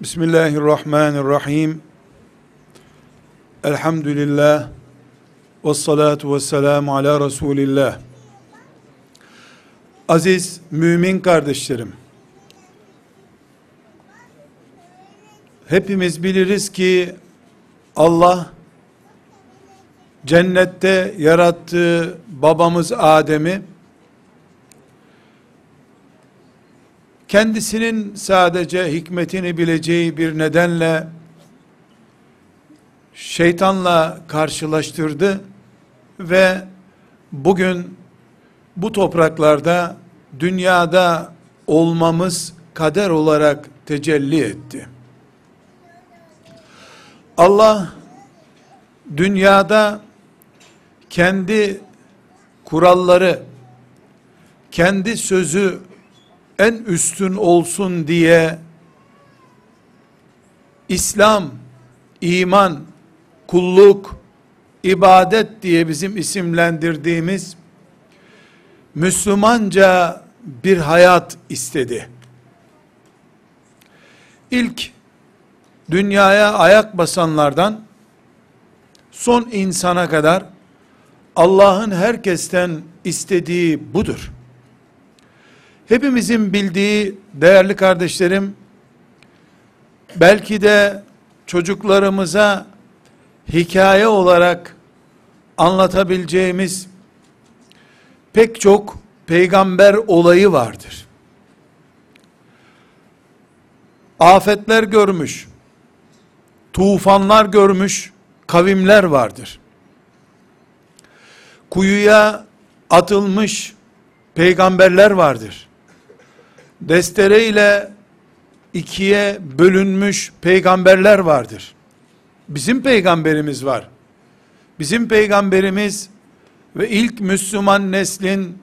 Bismillahirrahmanirrahim. Elhamdülillah. Ve salatu ve selamu ala Resulillah. Aziz mümin kardeşlerim. Hepimiz biliriz ki Allah cennette yarattığı babamız Adem'i kendisinin sadece hikmetini bileceği bir nedenle şeytanla karşılaştırdı ve bugün bu topraklarda dünyada olmamız kader olarak tecelli etti. Allah dünyada kendi kuralları, kendi sözü en üstün olsun diye İslam, iman, kulluk, ibadet diye bizim isimlendirdiğimiz Müslümanca bir hayat istedi. İlk dünyaya ayak basanlardan son insana kadar Allah'ın herkesten istediği budur. Hepimizin bildiği değerli kardeşlerim, belki de çocuklarımıza hikaye olarak anlatabileceğimiz pek çok peygamber olayı vardır. Afetler görmüş, tufanlar görmüş kavimler vardır. Kuyuya atılmış peygamberler vardır destere ile ikiye bölünmüş peygamberler vardır. Bizim peygamberimiz var. Bizim peygamberimiz ve ilk Müslüman neslin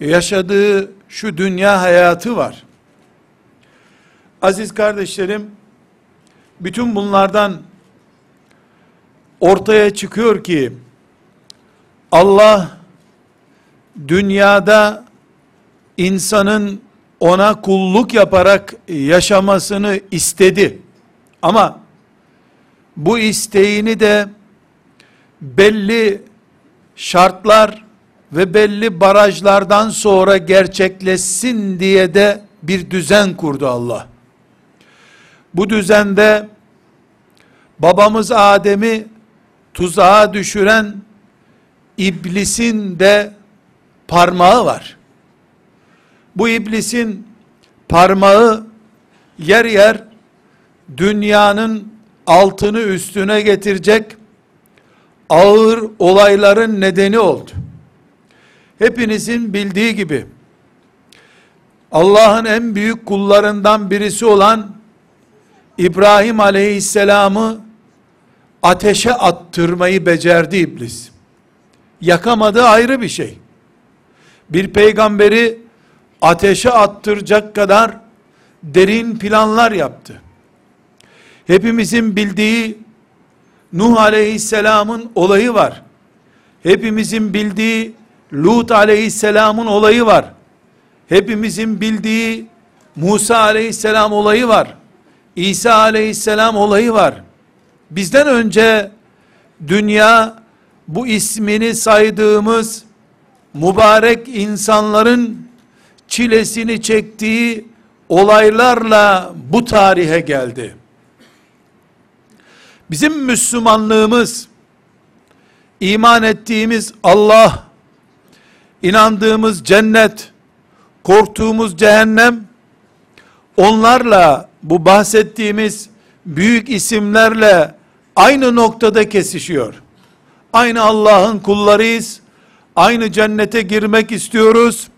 yaşadığı şu dünya hayatı var. Aziz kardeşlerim, bütün bunlardan ortaya çıkıyor ki Allah dünyada insanın ona kulluk yaparak yaşamasını istedi. Ama bu isteğini de belli şartlar ve belli barajlardan sonra gerçekleşsin diye de bir düzen kurdu Allah. Bu düzende babamız Adem'i tuzağa düşüren iblisin de parmağı var bu iblisin parmağı yer yer dünyanın altını üstüne getirecek ağır olayların nedeni oldu. Hepinizin bildiği gibi Allah'ın en büyük kullarından birisi olan İbrahim aleyhisselamı ateşe attırmayı becerdi iblis. Yakamadı ayrı bir şey. Bir peygamberi ateşe attıracak kadar derin planlar yaptı. Hepimizin bildiği Nuh aleyhisselamın olayı var. Hepimizin bildiği Lut aleyhisselamın olayı var. Hepimizin bildiği Musa aleyhisselam olayı var. İsa aleyhisselam olayı var. Bizden önce dünya bu ismini saydığımız mübarek insanların çilesini çektiği olaylarla bu tarihe geldi. Bizim Müslümanlığımız, iman ettiğimiz Allah, inandığımız cennet, korktuğumuz cehennem, onlarla bu bahsettiğimiz büyük isimlerle aynı noktada kesişiyor. Aynı Allah'ın kullarıyız. Aynı cennete girmek istiyoruz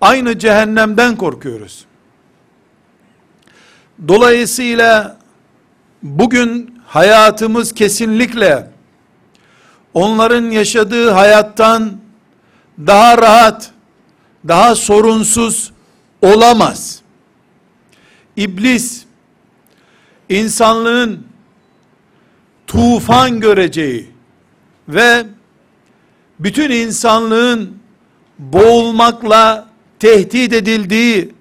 aynı cehennemden korkuyoruz. Dolayısıyla bugün hayatımız kesinlikle onların yaşadığı hayattan daha rahat, daha sorunsuz olamaz. İblis insanlığın tufan göreceği ve bütün insanlığın boğulmakla tehdit edildiği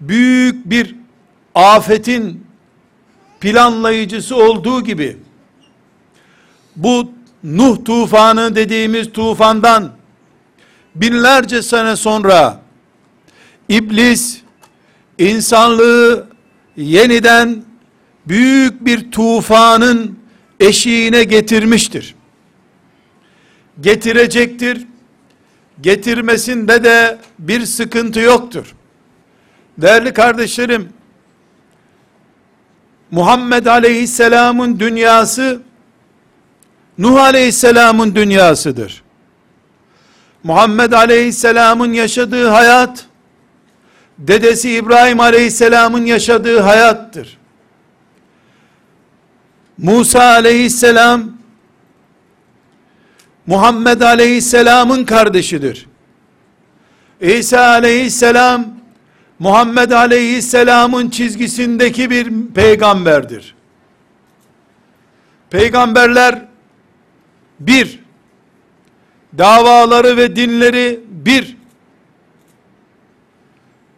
büyük bir afetin planlayıcısı olduğu gibi bu Nuh tufanı dediğimiz tufandan binlerce sene sonra iblis insanlığı yeniden büyük bir tufanın eşiğine getirmiştir. Getirecektir. Getirmesinde de bir sıkıntı yoktur. Değerli kardeşlerim, Muhammed Aleyhisselam'ın dünyası Nuh Aleyhisselam'ın dünyasıdır. Muhammed Aleyhisselam'ın yaşadığı hayat dedesi İbrahim Aleyhisselam'ın yaşadığı hayattır. Musa Aleyhisselam Muhammed Aleyhisselam'ın kardeşidir. İsa Aleyhisselam Muhammed Aleyhisselam'ın çizgisindeki bir peygamberdir. Peygamberler bir, davaları ve dinleri bir,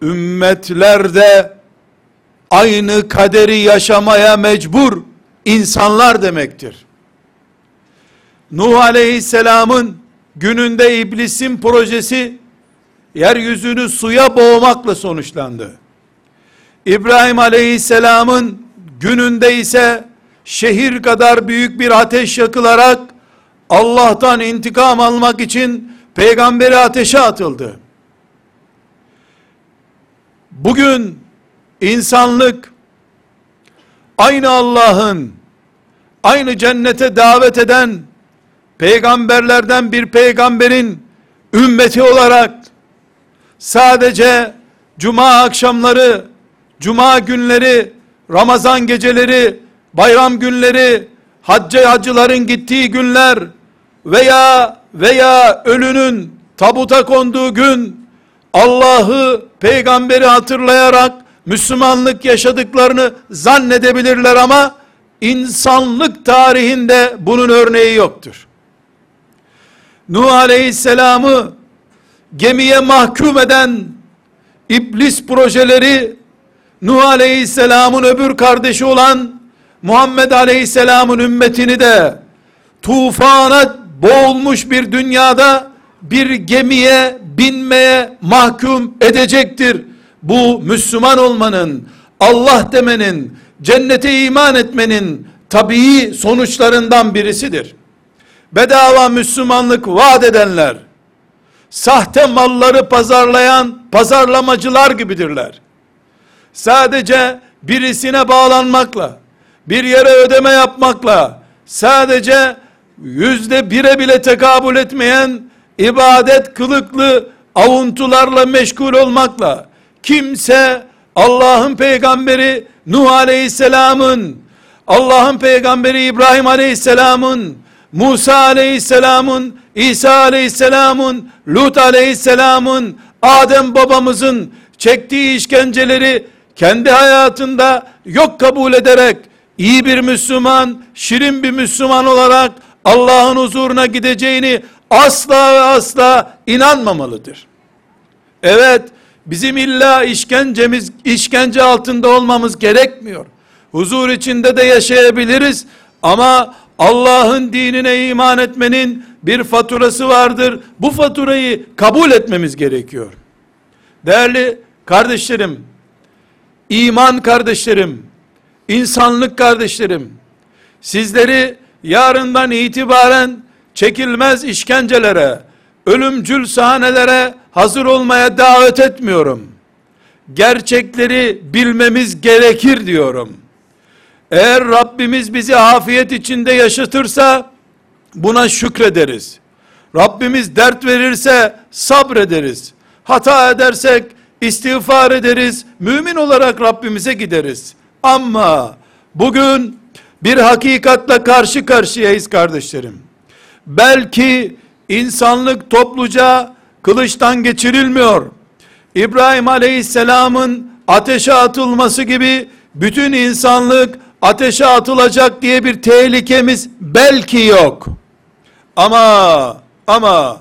ümmetlerde aynı kaderi yaşamaya mecbur insanlar demektir. Nuh Aleyhisselam'ın gününde iblisin projesi yeryüzünü suya boğmakla sonuçlandı. İbrahim Aleyhisselam'ın gününde ise şehir kadar büyük bir ateş yakılarak Allah'tan intikam almak için peygamberi ateşe atıldı. Bugün insanlık aynı Allah'ın aynı cennete davet eden peygamberlerden bir peygamberin ümmeti olarak sadece cuma akşamları, cuma günleri, Ramazan geceleri, bayram günleri, hacca hacıların gittiği günler veya veya ölünün tabuta konduğu gün Allah'ı, peygamberi hatırlayarak Müslümanlık yaşadıklarını zannedebilirler ama insanlık tarihinde bunun örneği yoktur. Nuh Aleyhisselam'ı gemiye mahkum eden iblis projeleri Nuh Aleyhisselam'ın öbür kardeşi olan Muhammed Aleyhisselam'ın ümmetini de tufana boğulmuş bir dünyada bir gemiye binmeye mahkum edecektir. Bu Müslüman olmanın, Allah demenin, cennete iman etmenin tabii sonuçlarından birisidir. Bedava Müslümanlık vaat edenler, sahte malları pazarlayan pazarlamacılar gibidirler. Sadece birisine bağlanmakla, bir yere ödeme yapmakla, sadece yüzde bire bile tekabül etmeyen ibadet kılıklı avuntularla meşgul olmakla kimse Allah'ın peygamberi Nuh Aleyhisselam'ın Allah'ın peygamberi İbrahim Aleyhisselam'ın Musa Aleyhisselam'ın İsa Aleyhisselam'ın Lut Aleyhisselam'ın Adem babamızın çektiği işkenceleri kendi hayatında yok kabul ederek iyi bir Müslüman, şirin bir Müslüman olarak Allah'ın huzuruna gideceğini asla ve asla inanmamalıdır. Evet, bizim illa işkencemiz, işkence altında olmamız gerekmiyor. Huzur içinde de yaşayabiliriz ama Allah'ın dinine iman etmenin bir faturası vardır. Bu faturayı kabul etmemiz gerekiyor. Değerli kardeşlerim, iman kardeşlerim, insanlık kardeşlerim, sizleri yarından itibaren çekilmez işkencelere, ölümcül sahnelere hazır olmaya davet etmiyorum. Gerçekleri bilmemiz gerekir diyorum. Eğer Rabbimiz bizi afiyet içinde yaşatırsa buna şükrederiz. Rabbimiz dert verirse sabrederiz. Hata edersek istiğfar ederiz. Mümin olarak Rabbimize gideriz. Ama bugün bir hakikatla karşı karşıyayız kardeşlerim. Belki insanlık topluca kılıçtan geçirilmiyor. İbrahim Aleyhisselam'ın ateşe atılması gibi bütün insanlık ateşe atılacak diye bir tehlikemiz belki yok. Ama ama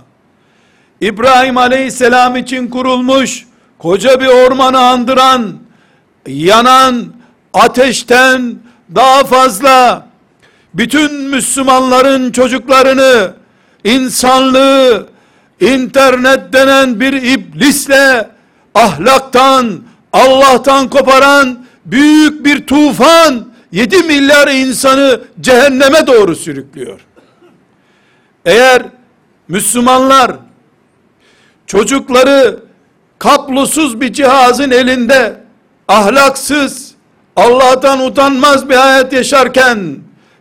İbrahim Aleyhisselam için kurulmuş koca bir ormanı andıran yanan ateşten daha fazla bütün Müslümanların çocuklarını insanlığı internet denen bir iblisle ahlaktan Allah'tan koparan büyük bir tufan 7 milyar insanı cehenneme doğru sürüklüyor. Eğer Müslümanlar çocukları kablosuz bir cihazın elinde ahlaksız, Allah'tan utanmaz bir hayat yaşarken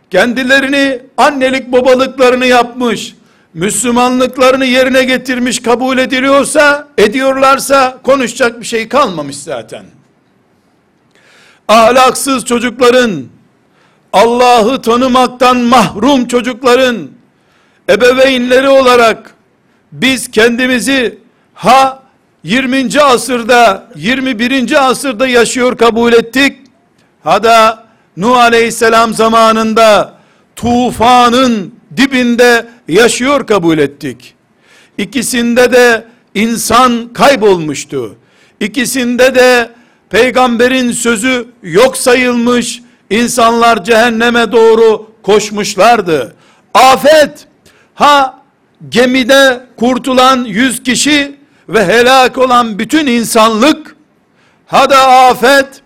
kendilerini annelik babalıklarını yapmış, Müslümanlıklarını yerine getirmiş kabul ediliyorsa, ediyorlarsa konuşacak bir şey kalmamış zaten. Ahlaksız çocukların, Allah'ı tanımaktan mahrum çocukların, ebeveynleri olarak biz kendimizi ha 20. asırda 21. asırda yaşıyor kabul ettik. Ha da Nuh Aleyhisselam zamanında tufanın dibinde yaşıyor kabul ettik. İkisinde de insan kaybolmuştu. İkisinde de peygamberin sözü yok sayılmış, insanlar cehenneme doğru koşmuşlardı. Afet, ha gemide kurtulan yüz kişi ve helak olan bütün insanlık, ha da afet,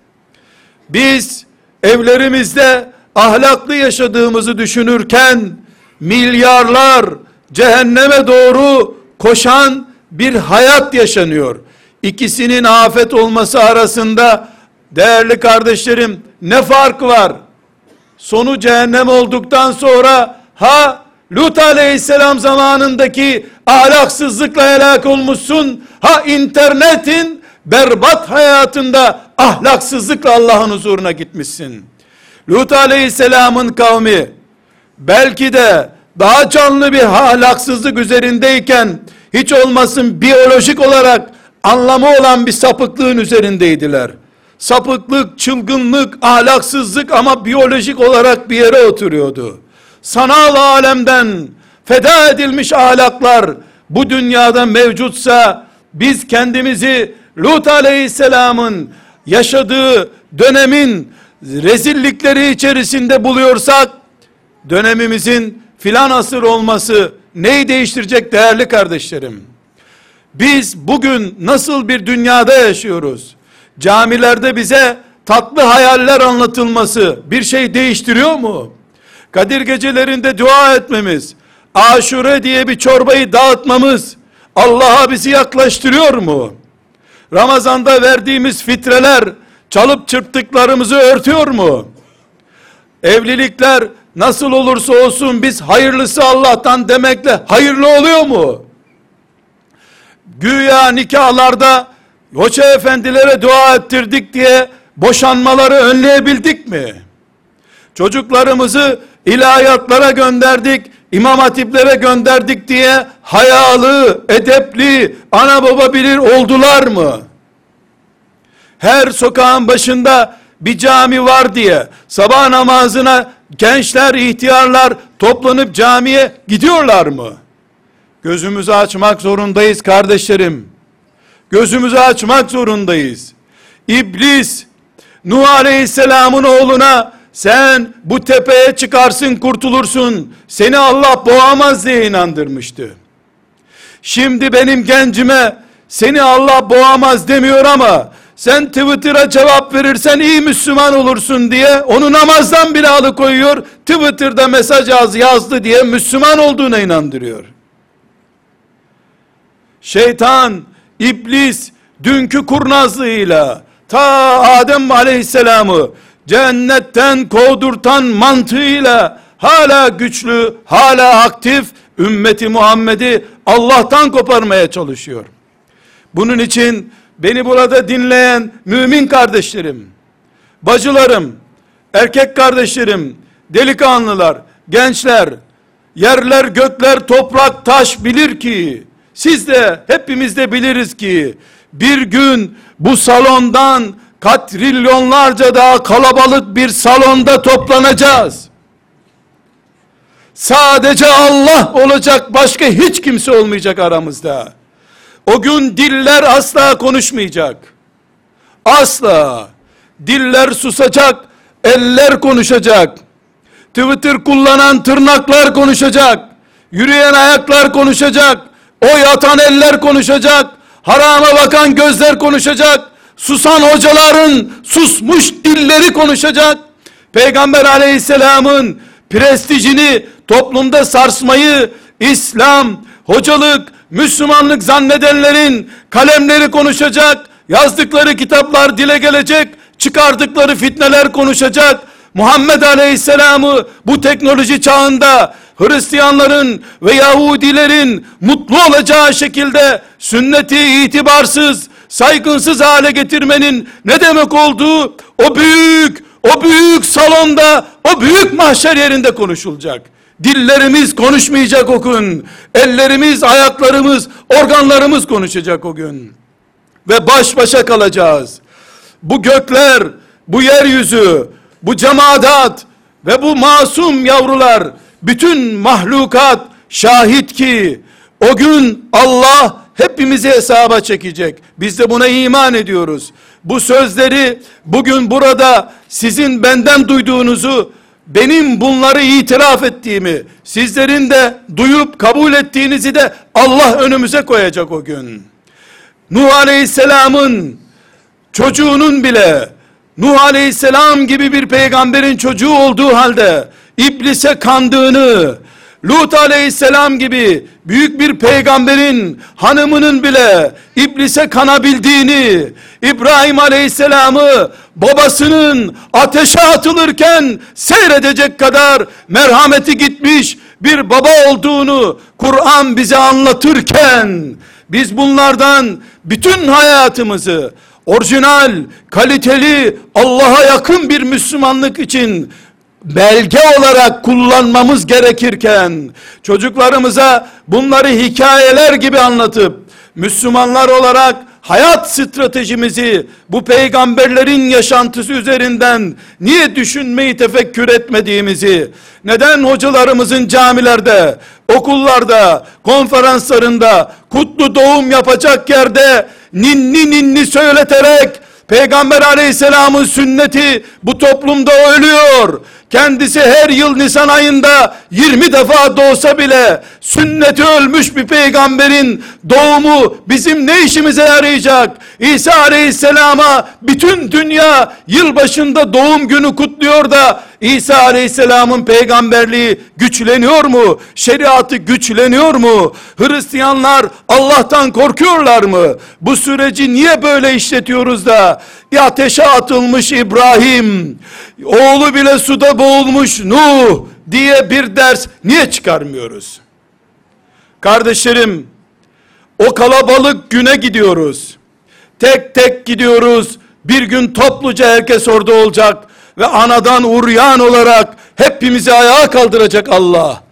biz evlerimizde ahlaklı yaşadığımızı düşünürken, milyarlar cehenneme doğru koşan bir hayat yaşanıyor. İkisinin afet olması arasında değerli kardeşlerim ne fark var? Sonu cehennem olduktan sonra ha Lut aleyhisselam zamanındaki ahlaksızlıkla helak olmuşsun. Ha internetin berbat hayatında ahlaksızlıkla Allah'ın huzuruna gitmişsin. Lut aleyhisselamın kavmi belki de daha canlı bir ahlaksızlık üzerindeyken hiç olmasın biyolojik olarak anlamı olan bir sapıklığın üzerindeydiler. Sapıklık, çılgınlık, ahlaksızlık ama biyolojik olarak bir yere oturuyordu. Sanal alemden feda edilmiş ahlaklar bu dünyada mevcutsa biz kendimizi Lut aleyhisselamın yaşadığı dönemin rezillikleri içerisinde buluyorsak dönemimizin filan asır olması neyi değiştirecek değerli kardeşlerim? Biz bugün nasıl bir dünyada yaşıyoruz? Camilerde bize tatlı hayaller anlatılması bir şey değiştiriyor mu? Kadir gecelerinde dua etmemiz, aşure diye bir çorbayı dağıtmamız Allah'a bizi yaklaştırıyor mu? Ramazanda verdiğimiz fitreler çalıp çırptıklarımızı örtüyor mu? Evlilikler nasıl olursa olsun biz hayırlısı Allah'tan demekle hayırlı oluyor mu? Güya nikahlarda hoca efendilere dua ettirdik diye boşanmaları önleyebildik mi? Çocuklarımızı ilahiyatlara gönderdik, imam hatiplere gönderdik diye hayalı, edepli, ana baba bilir oldular mı? Her sokağın başında bir cami var diye sabah namazına gençler, ihtiyarlar toplanıp camiye gidiyorlar mı? Gözümüzü açmak zorundayız kardeşlerim. Gözümüzü açmak zorundayız. İblis Nuh Aleyhisselam'ın oğluna sen bu tepeye çıkarsın kurtulursun. Seni Allah boğamaz diye inandırmıştı. Şimdi benim gencime seni Allah boğamaz demiyor ama sen Twitter'a cevap verirsen iyi Müslüman olursun diye onu namazdan bile alıkoyuyor. Twitter'da mesaj az yazdı diye Müslüman olduğuna inandırıyor. Şeytan, iblis dünkü kurnazlığıyla ta Adem aleyhisselamı cennetten kovdurtan mantığıyla hala güçlü, hala aktif ümmeti Muhammed'i Allah'tan koparmaya çalışıyor. Bunun için beni burada dinleyen mümin kardeşlerim, bacılarım, erkek kardeşlerim, delikanlılar, gençler, yerler, gökler, toprak, taş bilir ki, siz de hepimiz de biliriz ki, bir gün bu salondan katrilyonlarca daha kalabalık bir salonda toplanacağız. Sadece Allah olacak başka hiç kimse olmayacak aramızda. O gün diller asla konuşmayacak. Asla. Diller susacak. eller konuşacak. Twitter kullanan tırnaklar konuşacak. Yürüyen ayaklar konuşacak. Oy atan eller konuşacak. Harama bakan gözler konuşacak. Susan hocaların susmuş dilleri konuşacak. Peygamber aleyhisselamın prestijini toplumda sarsmayı İslam, hocalık, Müslümanlık zannedenlerin kalemleri konuşacak, yazdıkları kitaplar dile gelecek, çıkardıkları fitneler konuşacak. Muhammed Aleyhisselam'ı bu teknoloji çağında Hristiyanların ve Yahudilerin mutlu olacağı şekilde sünneti itibarsız, saygınsız hale getirmenin ne demek olduğu o büyük, o büyük salonda, o büyük mahşer yerinde konuşulacak. Dillerimiz konuşmayacak o gün. Ellerimiz, ayaklarımız, organlarımız konuşacak o gün. Ve baş başa kalacağız. Bu gökler, bu yeryüzü, bu cemaat ve bu masum yavrular, bütün mahlukat şahit ki o gün Allah hepimizi hesaba çekecek. Biz de buna iman ediyoruz. Bu sözleri bugün burada sizin benden duyduğunuzu benim bunları itiraf ettiğimi, sizlerin de duyup kabul ettiğinizi de Allah önümüze koyacak o gün. Nuh Aleyhisselam'ın çocuğunun bile Nuh Aleyhisselam gibi bir peygamberin çocuğu olduğu halde iblise kandığını, Lut aleyhisselam gibi büyük bir peygamberin hanımının bile iblise kanabildiğini, İbrahim aleyhisselamı babasının ateşe atılırken seyredecek kadar merhameti gitmiş bir baba olduğunu Kur'an bize anlatırken biz bunlardan bütün hayatımızı orijinal, kaliteli, Allah'a yakın bir Müslümanlık için belge olarak kullanmamız gerekirken çocuklarımıza bunları hikayeler gibi anlatıp Müslümanlar olarak hayat stratejimizi bu peygamberlerin yaşantısı üzerinden niye düşünmeyi tefekkür etmediğimizi, neden hocalarımızın camilerde, okullarda, konferanslarında, kutlu doğum yapacak yerde ninni ninni söyleterek Peygamber aleyhisselamın sünneti bu toplumda ölüyor. Kendisi her yıl Nisan ayında 20 defa doğsa bile sünneti ölmüş bir peygamberin doğumu bizim ne işimize yarayacak? İsa aleyhisselama bütün dünya yılbaşında doğum günü kutluyor da İsa aleyhisselamın peygamberliği güçleniyor mu? Şeriatı güçleniyor mu? Hristiyanlar Allah'tan korkuyorlar mı? Bu süreci niye böyle işletiyoruz da ateşe atılmış İbrahim, oğlu bile suda boğulmuş Nuh diye bir ders niye çıkarmıyoruz? Kardeşlerim, o kalabalık güne gidiyoruz. Tek tek gidiyoruz. Bir gün topluca herkes orada olacak ve anadan uryan olarak hepimizi ayağa kaldıracak Allah.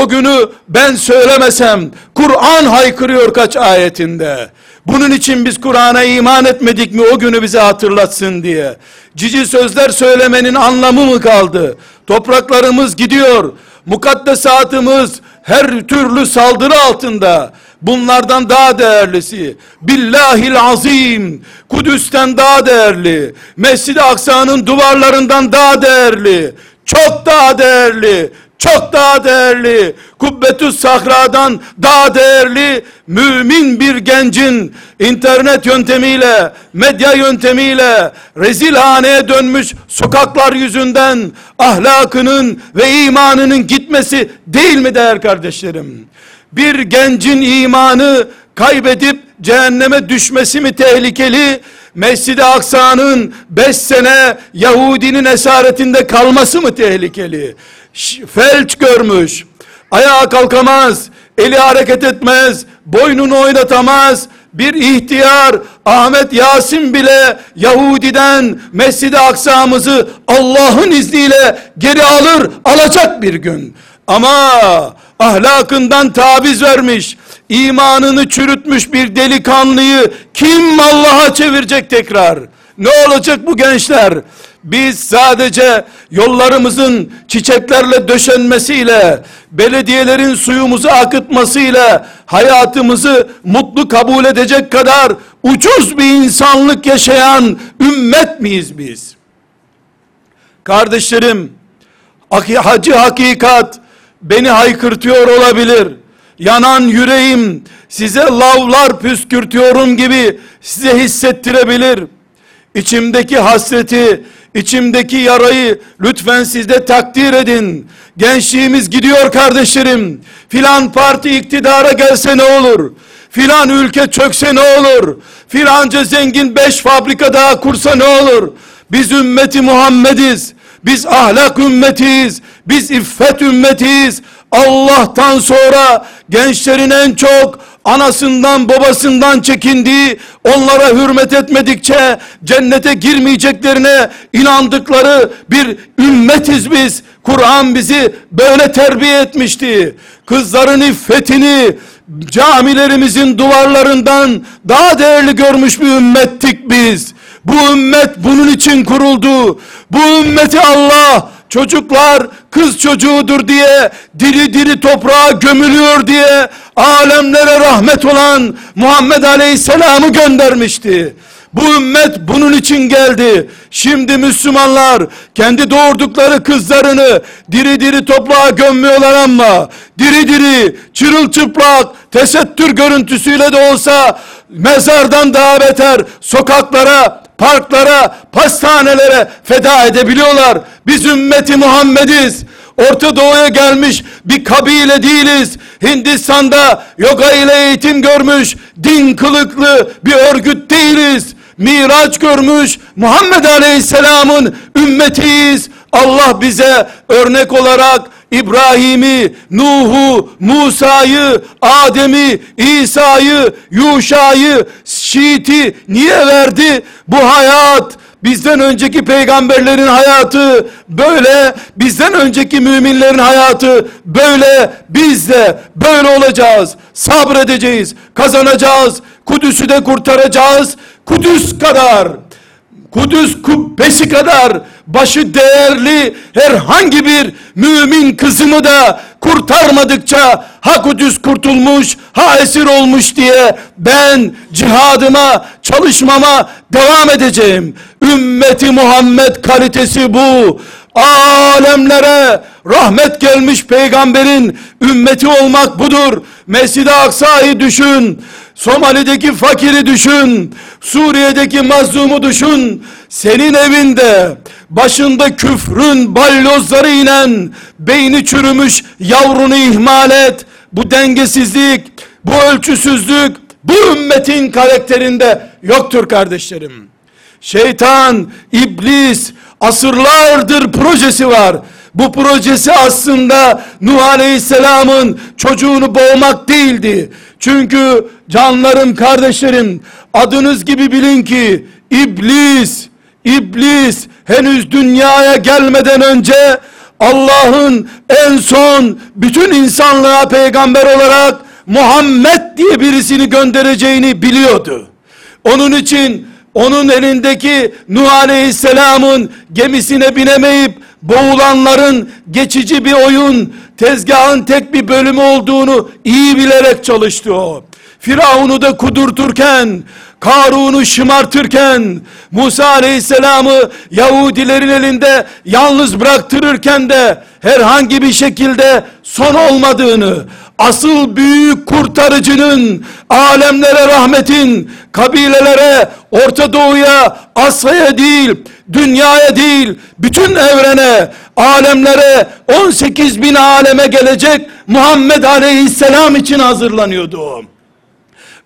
O günü ben söylemesem Kur'an haykırıyor kaç ayetinde. Bunun için biz Kur'an'a iman etmedik mi o günü bize hatırlatsın diye. Cici sözler söylemenin anlamı mı kaldı? Topraklarımız gidiyor. Mukaddesatımız her türlü saldırı altında. Bunlardan daha değerlisi Billahil azim Kudüs'ten daha değerli Mescid-i Aksa'nın duvarlarından daha değerli çok daha değerli çok daha değerli, Kubbetü Sahra'dan daha değerli, mümin bir gencin internet yöntemiyle, medya yöntemiyle, rezilhaneye dönmüş sokaklar yüzünden ahlakının ve imanının gitmesi değil mi değer kardeşlerim? Bir gencin imanı kaybedip cehenneme düşmesi mi tehlikeli? Mescid-i Aksa'nın 5 sene Yahudinin esaretinde kalması mı tehlikeli? Felç görmüş, ayağa kalkamaz, eli hareket etmez, boynunu oynatamaz, bir ihtiyar Ahmet Yasin bile Yahudi'den Mescid-i Aksa'mızı Allah'ın izniyle geri alır, alacak bir gün. Ama ahlakından taviz vermiş, imanını çürütmüş bir delikanlıyı kim Allah'a çevirecek tekrar? Ne olacak bu gençler? Biz sadece yollarımızın çiçeklerle döşenmesiyle, belediyelerin suyumuzu akıtmasıyla hayatımızı mutlu kabul edecek kadar ucuz bir insanlık yaşayan ümmet miyiz biz? Kardeşlerim, hacı hakikat beni haykırtıyor olabilir. Yanan yüreğim size lavlar püskürtüyorum gibi size hissettirebilir. İçimdeki hasreti, içimdeki yarayı lütfen siz de takdir edin. Gençliğimiz gidiyor kardeşlerim. Filan parti iktidara gelse ne olur? Filan ülke çökse ne olur? Filanca zengin beş fabrika daha kursa ne olur? Biz ümmeti Muhammediz. Biz ahlak ümmetiyiz. Biz iffet ümmetiyiz. Allah'tan sonra gençlerin en çok anasından babasından çekindiği, onlara hürmet etmedikçe cennete girmeyeceklerine inandıkları bir ümmetiz biz. Kur'an bizi böyle terbiye etmişti. Kızların iffetini camilerimizin duvarlarından daha değerli görmüş bir ümmettik biz. Bu ümmet bunun için kuruldu. Bu ümmeti Allah çocuklar kız çocuğudur diye diri diri toprağa gömülüyor diye alemlere rahmet olan Muhammed Aleyhisselam'ı göndermişti. Bu ümmet bunun için geldi. Şimdi Müslümanlar kendi doğurdukları kızlarını diri diri toprağa gömmüyorlar ama diri diri çırılçıplak tesettür görüntüsüyle de olsa mezardan daha beter sokaklara parklara, pastanelere feda edebiliyorlar. Biz ümmeti Muhammediz. Orta Doğu'ya gelmiş bir kabile değiliz. Hindistan'da yoga ile eğitim görmüş din kılıklı bir örgüt değiliz. Miraç görmüş Muhammed Aleyhisselam'ın ümmetiyiz. Allah bize örnek olarak İbrahim'i, Nuh'u, Musa'yı, Adem'i, İsa'yı, Yuşa'yı, Şiit'i niye verdi? Bu hayat bizden önceki peygamberlerin hayatı böyle, bizden önceki müminlerin hayatı böyle, biz de böyle olacağız. Sabredeceğiz, kazanacağız. Kudüs'ü de kurtaracağız. Kudüs kadar Kudüs kubbesi kadar başı değerli herhangi bir mümin kızımı da kurtarmadıkça ha Kudüs kurtulmuş ha esir olmuş diye ben cihadıma çalışmama devam edeceğim. Ümmeti Muhammed kalitesi bu. Alemlere rahmet gelmiş peygamberin ümmeti olmak budur. Mescid-i Aksa'yı düşün. Somali'deki fakiri düşün. Suriye'deki mazlumu düşün. Senin evinde başında küfrün balyozları inen beyni çürümüş yavrunu ihmal et. Bu dengesizlik, bu ölçüsüzlük bu ümmetin karakterinde yoktur kardeşlerim. Şeytan, iblis asırlardır projesi var. Bu projesi aslında Nuh Aleyhisselam'ın çocuğunu boğmak değildi. Çünkü canlarım kardeşlerim adınız gibi bilin ki iblis iblis henüz dünyaya gelmeden önce Allah'ın en son bütün insanlığa peygamber olarak Muhammed diye birisini göndereceğini biliyordu. Onun için onun elindeki Nuh Aleyhisselam'ın gemisine binemeyip boğulanların geçici bir oyun, tezgahın tek bir bölümü olduğunu iyi bilerek çalıştı o. Firavun'u da kudurturken, Karun'u şımartırken, Musa Aleyhisselam'ı Yahudilerin elinde yalnız bıraktırırken de herhangi bir şekilde son olmadığını, asıl büyük kurtarıcının, alemlere rahmetin, kabilelere, Orta Doğu'ya, Asya'ya değil, dünyaya değil, bütün evrene, alemlere, 18 bin aleme gelecek Muhammed Aleyhisselam için hazırlanıyordu.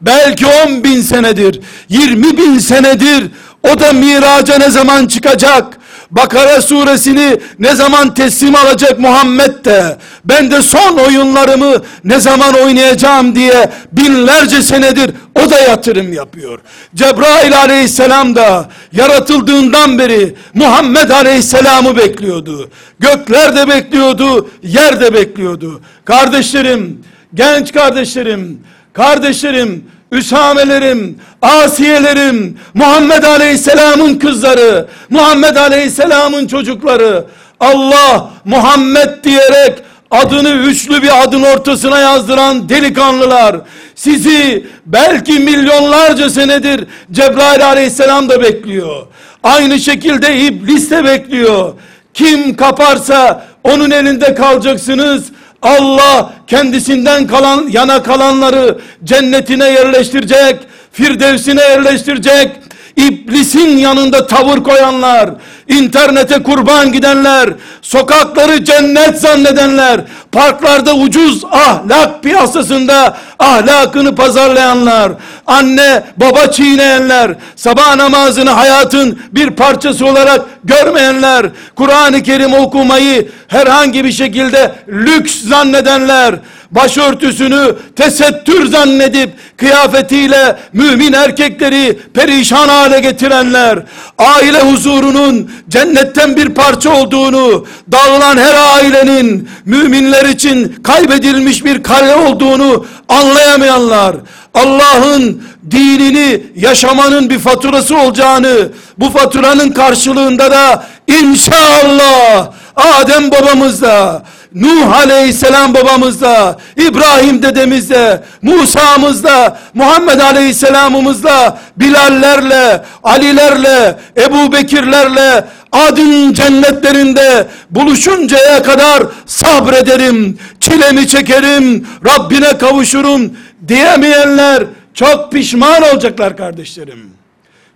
Belki 10 bin senedir, 20 bin senedir o da miraca ne zaman çıkacak? Bakara suresini ne zaman teslim alacak Muhammed de ben de son oyunlarımı ne zaman oynayacağım diye binlerce senedir o da yatırım yapıyor. Cebrail aleyhisselam da yaratıldığından beri Muhammed aleyhisselamı bekliyordu. Gökler de bekliyordu, yer de bekliyordu. Kardeşlerim, genç kardeşlerim, kardeşlerim, Üsamelerim, Asiyelerim, Muhammed Aleyhisselam'ın kızları, Muhammed Aleyhisselam'ın çocukları, Allah Muhammed diyerek adını üçlü bir adın ortasına yazdıran delikanlılar, sizi belki milyonlarca senedir Cebrail aleyhisselam da bekliyor. Aynı şekilde iblis de bekliyor. Kim kaparsa onun elinde kalacaksınız. Allah kendisinden kalan yana kalanları cennetine yerleştirecek, firdevsine yerleştirecek. İblisin yanında tavır koyanlar, internete kurban gidenler, sokakları cennet zannedenler, parklarda ucuz ahlak piyasasında ahlakını pazarlayanlar, anne baba çiğneyenler, sabah namazını hayatın bir parçası olarak görmeyenler, Kur'an-ı Kerim okumayı herhangi bir şekilde lüks zannedenler, başörtüsünü tesettür zannedip kıyafetiyle mümin erkekleri perişan hale getirenler, aile huzurunun cennetten bir parça olduğunu, dağılan her ailenin müminler için kaybedilmiş bir kale olduğunu anlayamayanlar, Allah'ın dinini yaşamanın bir faturası olacağını, bu faturanın karşılığında da inşallah Adem babamızda, Nuh aleyhisselam babamızla, İbrahim dedemizle, Musa'mızla, Muhammed aleyhisselamımızla, Bilallerle, Alilerle, Ebu Bekirlerle, adın cennetlerinde buluşuncaya kadar sabrederim, çilemi çekerim, Rabbine kavuşurum diyemeyenler çok pişman olacaklar kardeşlerim.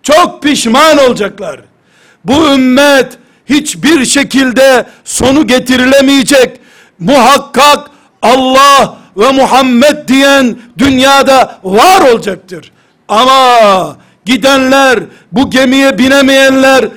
Çok pişman olacaklar. Bu ümmet hiçbir şekilde sonu getirilemeyecek. Muhakkak Allah ve Muhammed diyen dünyada var olacaktır. Ama gidenler, bu gemiye binemeyenler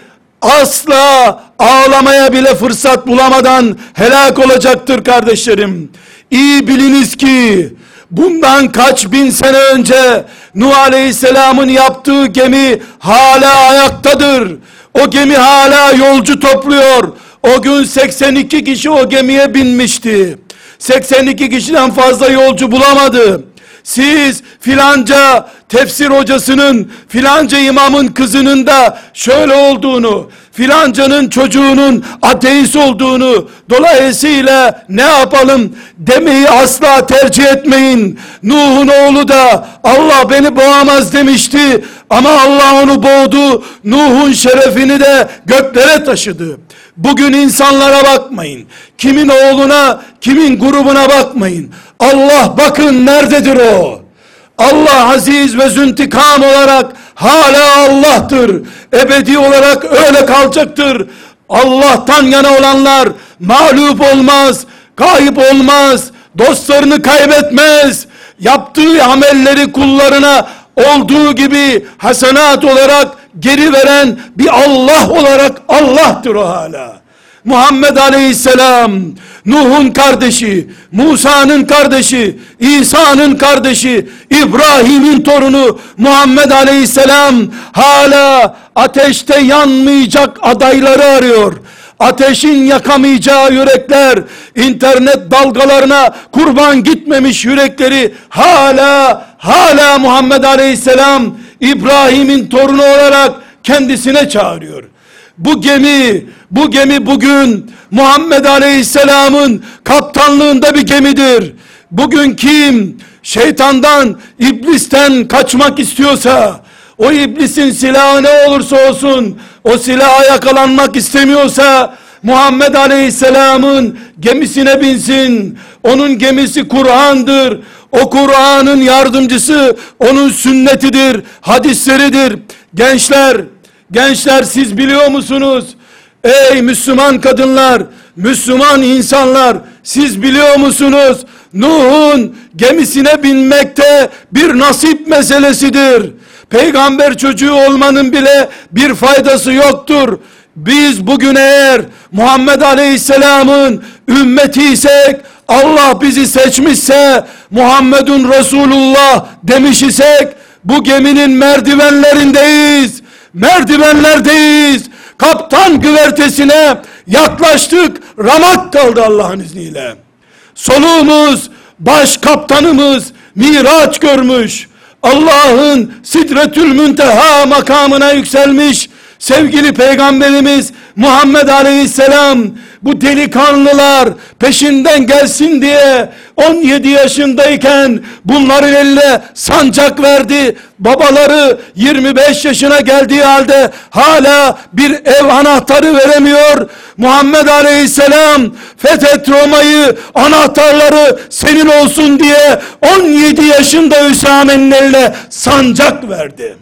asla ağlamaya bile fırsat bulamadan helak olacaktır kardeşlerim. İyi biliniz ki bundan kaç bin sene önce Nuh Aleyhisselam'ın yaptığı gemi hala ayaktadır. O gemi hala yolcu topluyor. O gün 82 kişi o gemiye binmişti. 82 kişiden fazla yolcu bulamadı. Siz filanca tefsir hocasının, filanca imamın kızının da şöyle olduğunu, filancanın çocuğunun ateist olduğunu, dolayısıyla ne yapalım demeyi asla tercih etmeyin. Nuh'un oğlu da Allah beni boğamaz demişti ama Allah onu boğdu. Nuh'un şerefini de göklere taşıdı. Bugün insanlara bakmayın. Kimin oğluna, kimin grubuna bakmayın. Allah bakın nerededir o? Allah aziz ve züntikam olarak hala Allah'tır. Ebedi olarak öyle kalacaktır. Allah'tan yana olanlar mağlup olmaz, kayıp olmaz, dostlarını kaybetmez. Yaptığı amelleri kullarına olduğu gibi hasenat olarak geri veren bir Allah olarak Allah'tır o hala. Muhammed Aleyhisselam, Nuh'un kardeşi, Musa'nın kardeşi, İsa'nın kardeşi, İbrahim'in torunu Muhammed Aleyhisselam hala ateşte yanmayacak adayları arıyor. Ateşin yakamayacağı yürekler, internet dalgalarına kurban gitmemiş yürekleri hala hala Muhammed Aleyhisselam İbrahim'in torunu olarak kendisine çağırıyor. Bu gemi, bu gemi bugün Muhammed Aleyhisselam'ın kaptanlığında bir gemidir. Bugün kim şeytandan, iblisten kaçmak istiyorsa, o iblisin silahı ne olursa olsun, o silaha yakalanmak istemiyorsa, Muhammed Aleyhisselam'ın gemisine binsin. Onun gemisi Kur'an'dır. O Kur'an'ın yardımcısı onun sünnetidir, hadisleridir. Gençler, gençler siz biliyor musunuz? Ey Müslüman kadınlar, Müslüman insanlar, siz biliyor musunuz? Nuh'un gemisine binmekte bir nasip meselesidir. Peygamber çocuğu olmanın bile bir faydası yoktur. Biz bugün eğer Muhammed Aleyhisselam'ın ümmetiysek, Allah bizi seçmişse, Muhammedun Resulullah demiş isek, bu geminin merdivenlerindeyiz. Merdivenlerdeyiz. Kaptan güvertesine yaklaştık. Ramak kaldı Allah'ın izniyle. Soluğumuz, baş kaptanımız miraç görmüş. Allah'ın sidretül münteha makamına yükselmiş. Sevgili peygamberimiz Muhammed Aleyhisselam bu delikanlılar peşinden gelsin diye 17 yaşındayken bunların eline sancak verdi. Babaları 25 yaşına geldiği halde hala bir ev anahtarı veremiyor. Muhammed Aleyhisselam fethet Roma'yı anahtarları senin olsun diye 17 yaşında Hüsame'nin eline sancak verdi.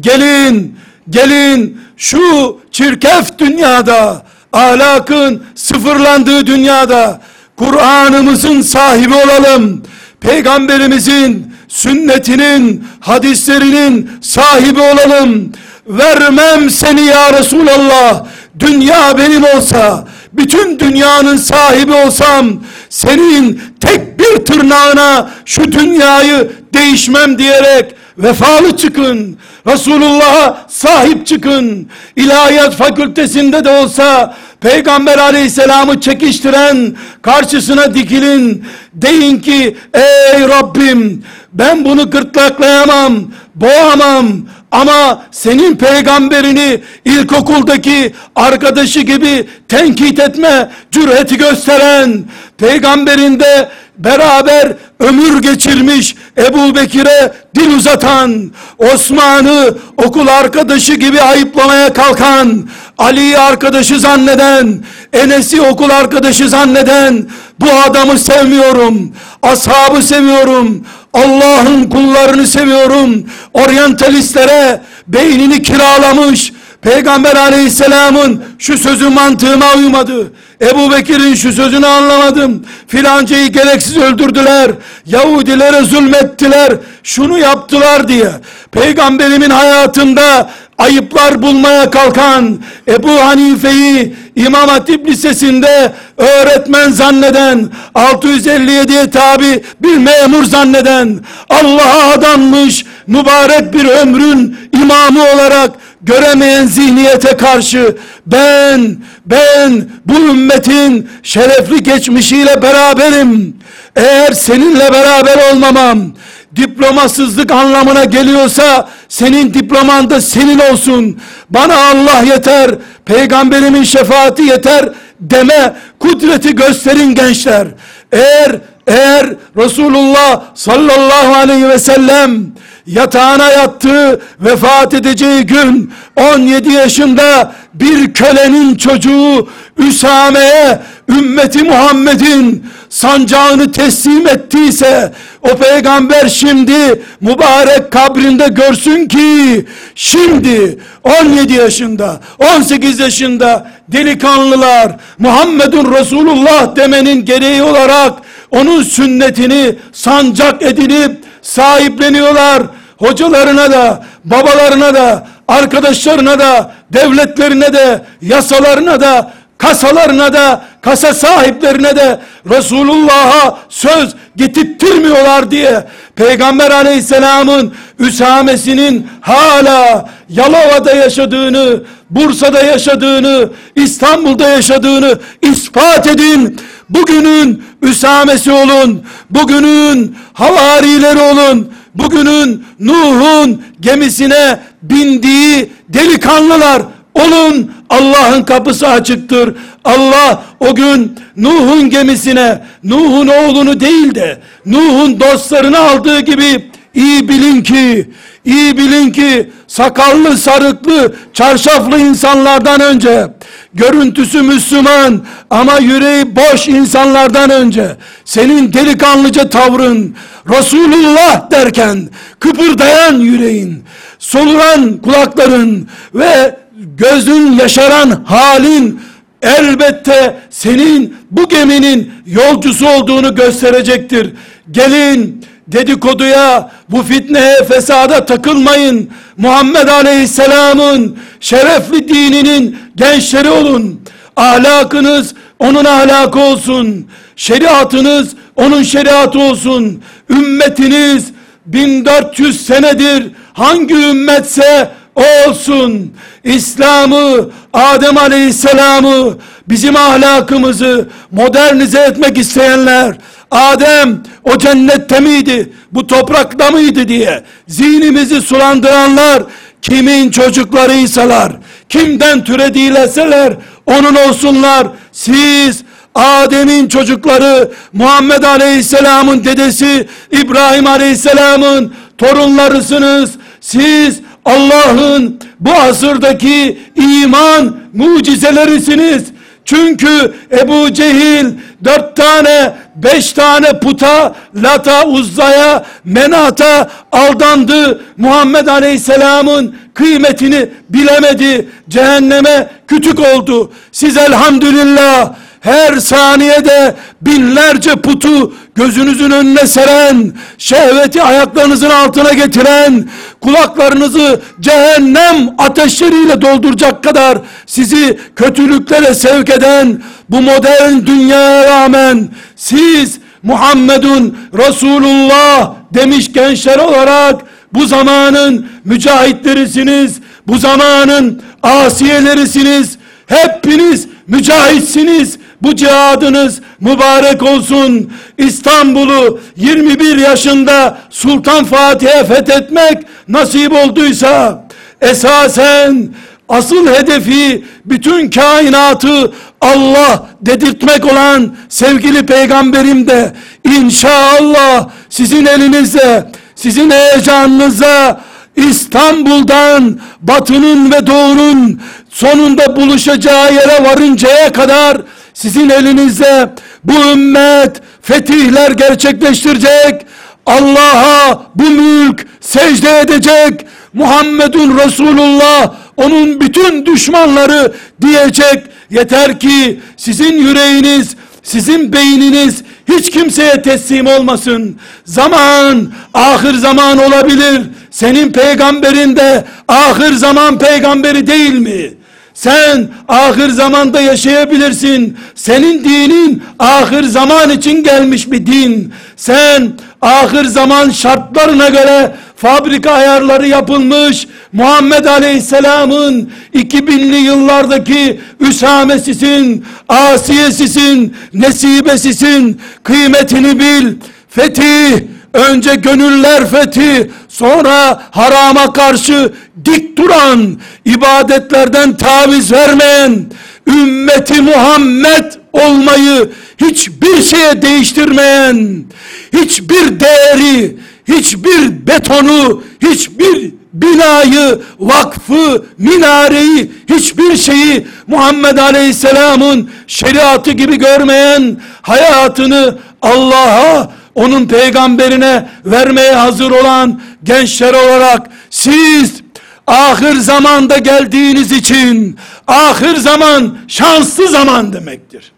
Gelin, gelin şu çirkef dünyada, ahlakın sıfırlandığı dünyada Kur'an'ımızın sahibi olalım. Peygamberimizin sünnetinin, hadislerinin sahibi olalım. Vermem seni ya Resulallah. Dünya benim olsa, bütün dünyanın sahibi olsam, senin tek bir tırnağına şu dünyayı değişmem diyerek vefalı çıkın. Resulullah'a sahip çıkın. İlahiyat fakültesinde de olsa Peygamber aleyhisselamı çekiştiren karşısına dikilin. Deyin ki ey Rabbim ben bunu gırtlaklayamam, boğamam ama senin peygamberini ilkokuldaki arkadaşı gibi tenkit etme cüreti gösteren peygamberinde beraber ömür geçirmiş Ebu Bekir'e dil uzatan, Osman'ı okul arkadaşı gibi ayıplamaya kalkan, Ali'yi arkadaşı zanneden, Enes'i okul arkadaşı zanneden, bu adamı sevmiyorum, ashabı seviyorum, Allah'ın kullarını seviyorum, oryantalistlere beynini kiralamış, Peygamber aleyhisselamın şu sözü mantığıma uymadı. Ebu Bekir'in şu sözünü anlamadım. Filancayı gereksiz öldürdüler. Yahudilere zulmettiler. Şunu yaptılar diye. Peygamberimin hayatında ayıplar bulmaya kalkan Ebu Hanife'yi İmam Hatip Lisesi'nde öğretmen zanneden 657'ye tabi bir memur zanneden Allah'a adanmış mübarek bir ömrün imamı olarak göremeyen zihniyete karşı ben ben bu ümmetin şerefli geçmişiyle beraberim. Eğer seninle beraber olmamam diplomasızlık anlamına geliyorsa senin diploman da senin olsun. Bana Allah yeter, peygamberimin şefaati yeter deme kudreti gösterin gençler. Eğer eğer Resulullah sallallahu aleyhi ve sellem yatağına yattığı vefat edeceği gün 17 yaşında bir kölenin çocuğu Üsame'ye ümmeti Muhammed'in sancağını teslim ettiyse o peygamber şimdi mübarek kabrinde görsün ki şimdi 17 yaşında 18 yaşında delikanlılar Muhammedun Resulullah demenin gereği olarak onun sünnetini sancak edinip sahipleniyorlar. Hocalarına da, babalarına da, arkadaşlarına da, devletlerine de, yasalarına da, kasalarına da, kasa sahiplerine de Resulullah'a söz getirtmiyorlar diye Peygamber aleyhisselamın Üsamesinin hala Yalova'da yaşadığını, Bursa'da yaşadığını, İstanbul'da yaşadığını ispat edin. Bugünün Üsamesi olun. Bugünün havarileri olun. Bugünün Nuh'un gemisine bindiği delikanlılar olun. Allah'ın kapısı açıktır. Allah o gün Nuh'un gemisine Nuh'un oğlunu değil de Nuh'un dostlarını aldığı gibi iyi bilin ki iyi bilin ki sakallı sarıklı çarşaflı insanlardan önce görüntüsü Müslüman ama yüreği boş insanlardan önce senin delikanlıca tavrın Resulullah derken kıpırdayan yüreğin soluran kulakların ve gözün yaşaran halin elbette senin bu geminin yolcusu olduğunu gösterecektir. Gelin dedikoduya, bu fitneye, fesada takılmayın. Muhammed Aleyhisselam'ın şerefli dininin gençleri olun. Ahlakınız onun ahlakı olsun. Şeriatınız onun şeriatı olsun. Ümmetiniz 1400 senedir hangi ümmetse olsun. İslam'ı, Adem Aleyhisselam'ı, bizim ahlakımızı modernize etmek isteyenler, Adem o cennette miydi, bu toprakta mıydı diye zihnimizi sulandıranlar kimin çocuklarıysalar, kimden türediyleseler, onun olsunlar. Siz Adem'in çocukları, Muhammed Aleyhisselam'ın dedesi, İbrahim Aleyhisselam'ın torunlarısınız. Siz Allah'ın bu asırdaki iman mucizelerisiniz. Çünkü Ebu Cehil dört tane, beş tane puta, lata, uzzaya, menata aldandı. Muhammed Aleyhisselam'ın kıymetini bilemedi. Cehenneme kütük oldu. Siz elhamdülillah her saniyede binlerce putu gözünüzün önüne seren, şehveti ayaklarınızın altına getiren, kulaklarınızı cehennem ateşleriyle dolduracak kadar sizi kötülüklere sevk eden bu modern dünyaya rağmen siz Muhammedun Resulullah demiş gençler olarak bu zamanın mücahitlerisiniz, bu zamanın asiyelerisiniz, hepiniz mücahitsiniz, bu cihadınız mübarek olsun. İstanbul'u 21 yaşında Sultan Fatih'e fethetmek nasip olduysa esasen asıl hedefi bütün kainatı Allah dedirtmek olan sevgili peygamberim de inşallah sizin elinizde sizin heyecanınıza İstanbul'dan batının ve doğunun sonunda buluşacağı yere varıncaya kadar sizin elinizde bu ümmet fetihler gerçekleştirecek. Allah'a bu mülk secde edecek. Muhammedun Resulullah onun bütün düşmanları diyecek. Yeter ki sizin yüreğiniz, sizin beyniniz hiç kimseye teslim olmasın. Zaman ahir zaman olabilir. Senin peygamberin de ahir zaman peygamberi değil mi? Sen ahir zamanda yaşayabilirsin. Senin dinin ahir zaman için gelmiş bir din. Sen ahir zaman şartlarına göre fabrika ayarları yapılmış Muhammed Aleyhisselam'ın 2000'li yıllardaki Üsamesisin, Asiyesisin, Nesibesisin, kıymetini bil. Fetih, önce gönüller fethi, sonra harama karşı dik duran, ibadetlerden taviz vermeyen, ümmeti Muhammed olmayı hiçbir şeye değiştirmeyen, hiçbir değeri, hiçbir betonu, hiçbir binayı, vakfı, minareyi, hiçbir şeyi Muhammed Aleyhisselam'ın şeriatı gibi görmeyen hayatını Allah'a, onun peygamberine vermeye hazır olan gençler olarak siz ahir zamanda geldiğiniz için ahir zaman şanslı zaman demektir.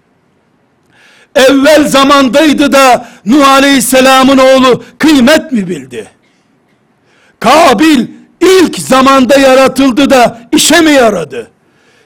Evvel zamandaydı da Nuh Aleyhisselam'ın oğlu kıymet mi bildi? Kabil ilk zamanda yaratıldı da işe mi yaradı?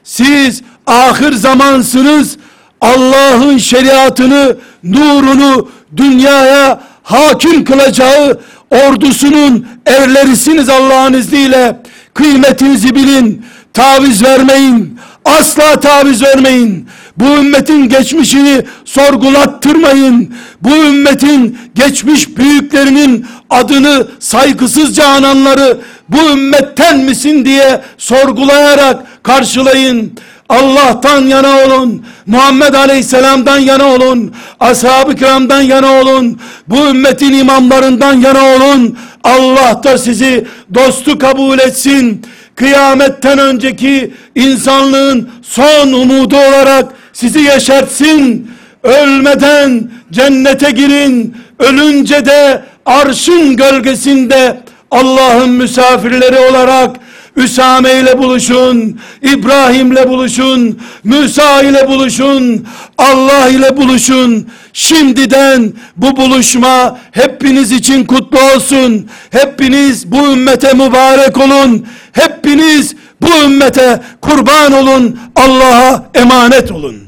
Siz ahir zamansınız. Allah'ın şeriatını, nurunu dünyaya hakim kılacağı ordusunun erlerisiniz Allah'ın izniyle. Kıymetinizi bilin. Taviz vermeyin. Asla taviz vermeyin. Bu ümmetin geçmişini sorgulattırmayın. Bu ümmetin geçmiş büyüklerinin adını saygısızca ananları bu ümmetten misin diye sorgulayarak karşılayın. Allah'tan yana olun. Muhammed Aleyhisselam'dan yana olun. Ashab-ı kiramdan yana olun. Bu ümmetin imamlarından yana olun. Allah da sizi dostu kabul etsin. Kıyametten önceki insanlığın son umudu olarak sizi yeşertsin. Ölmeden cennete girin. Ölünce de arşın gölgesinde Allah'ın misafirleri olarak Üsame ile buluşun, İbrahim ile buluşun, Musa ile buluşun, Allah ile buluşun. Şimdiden bu buluşma hepiniz için kutlu olsun. Hepiniz bu ümmete mübarek olun. Hepiniz bu ümmete kurban olun. Allah'a emanet olun.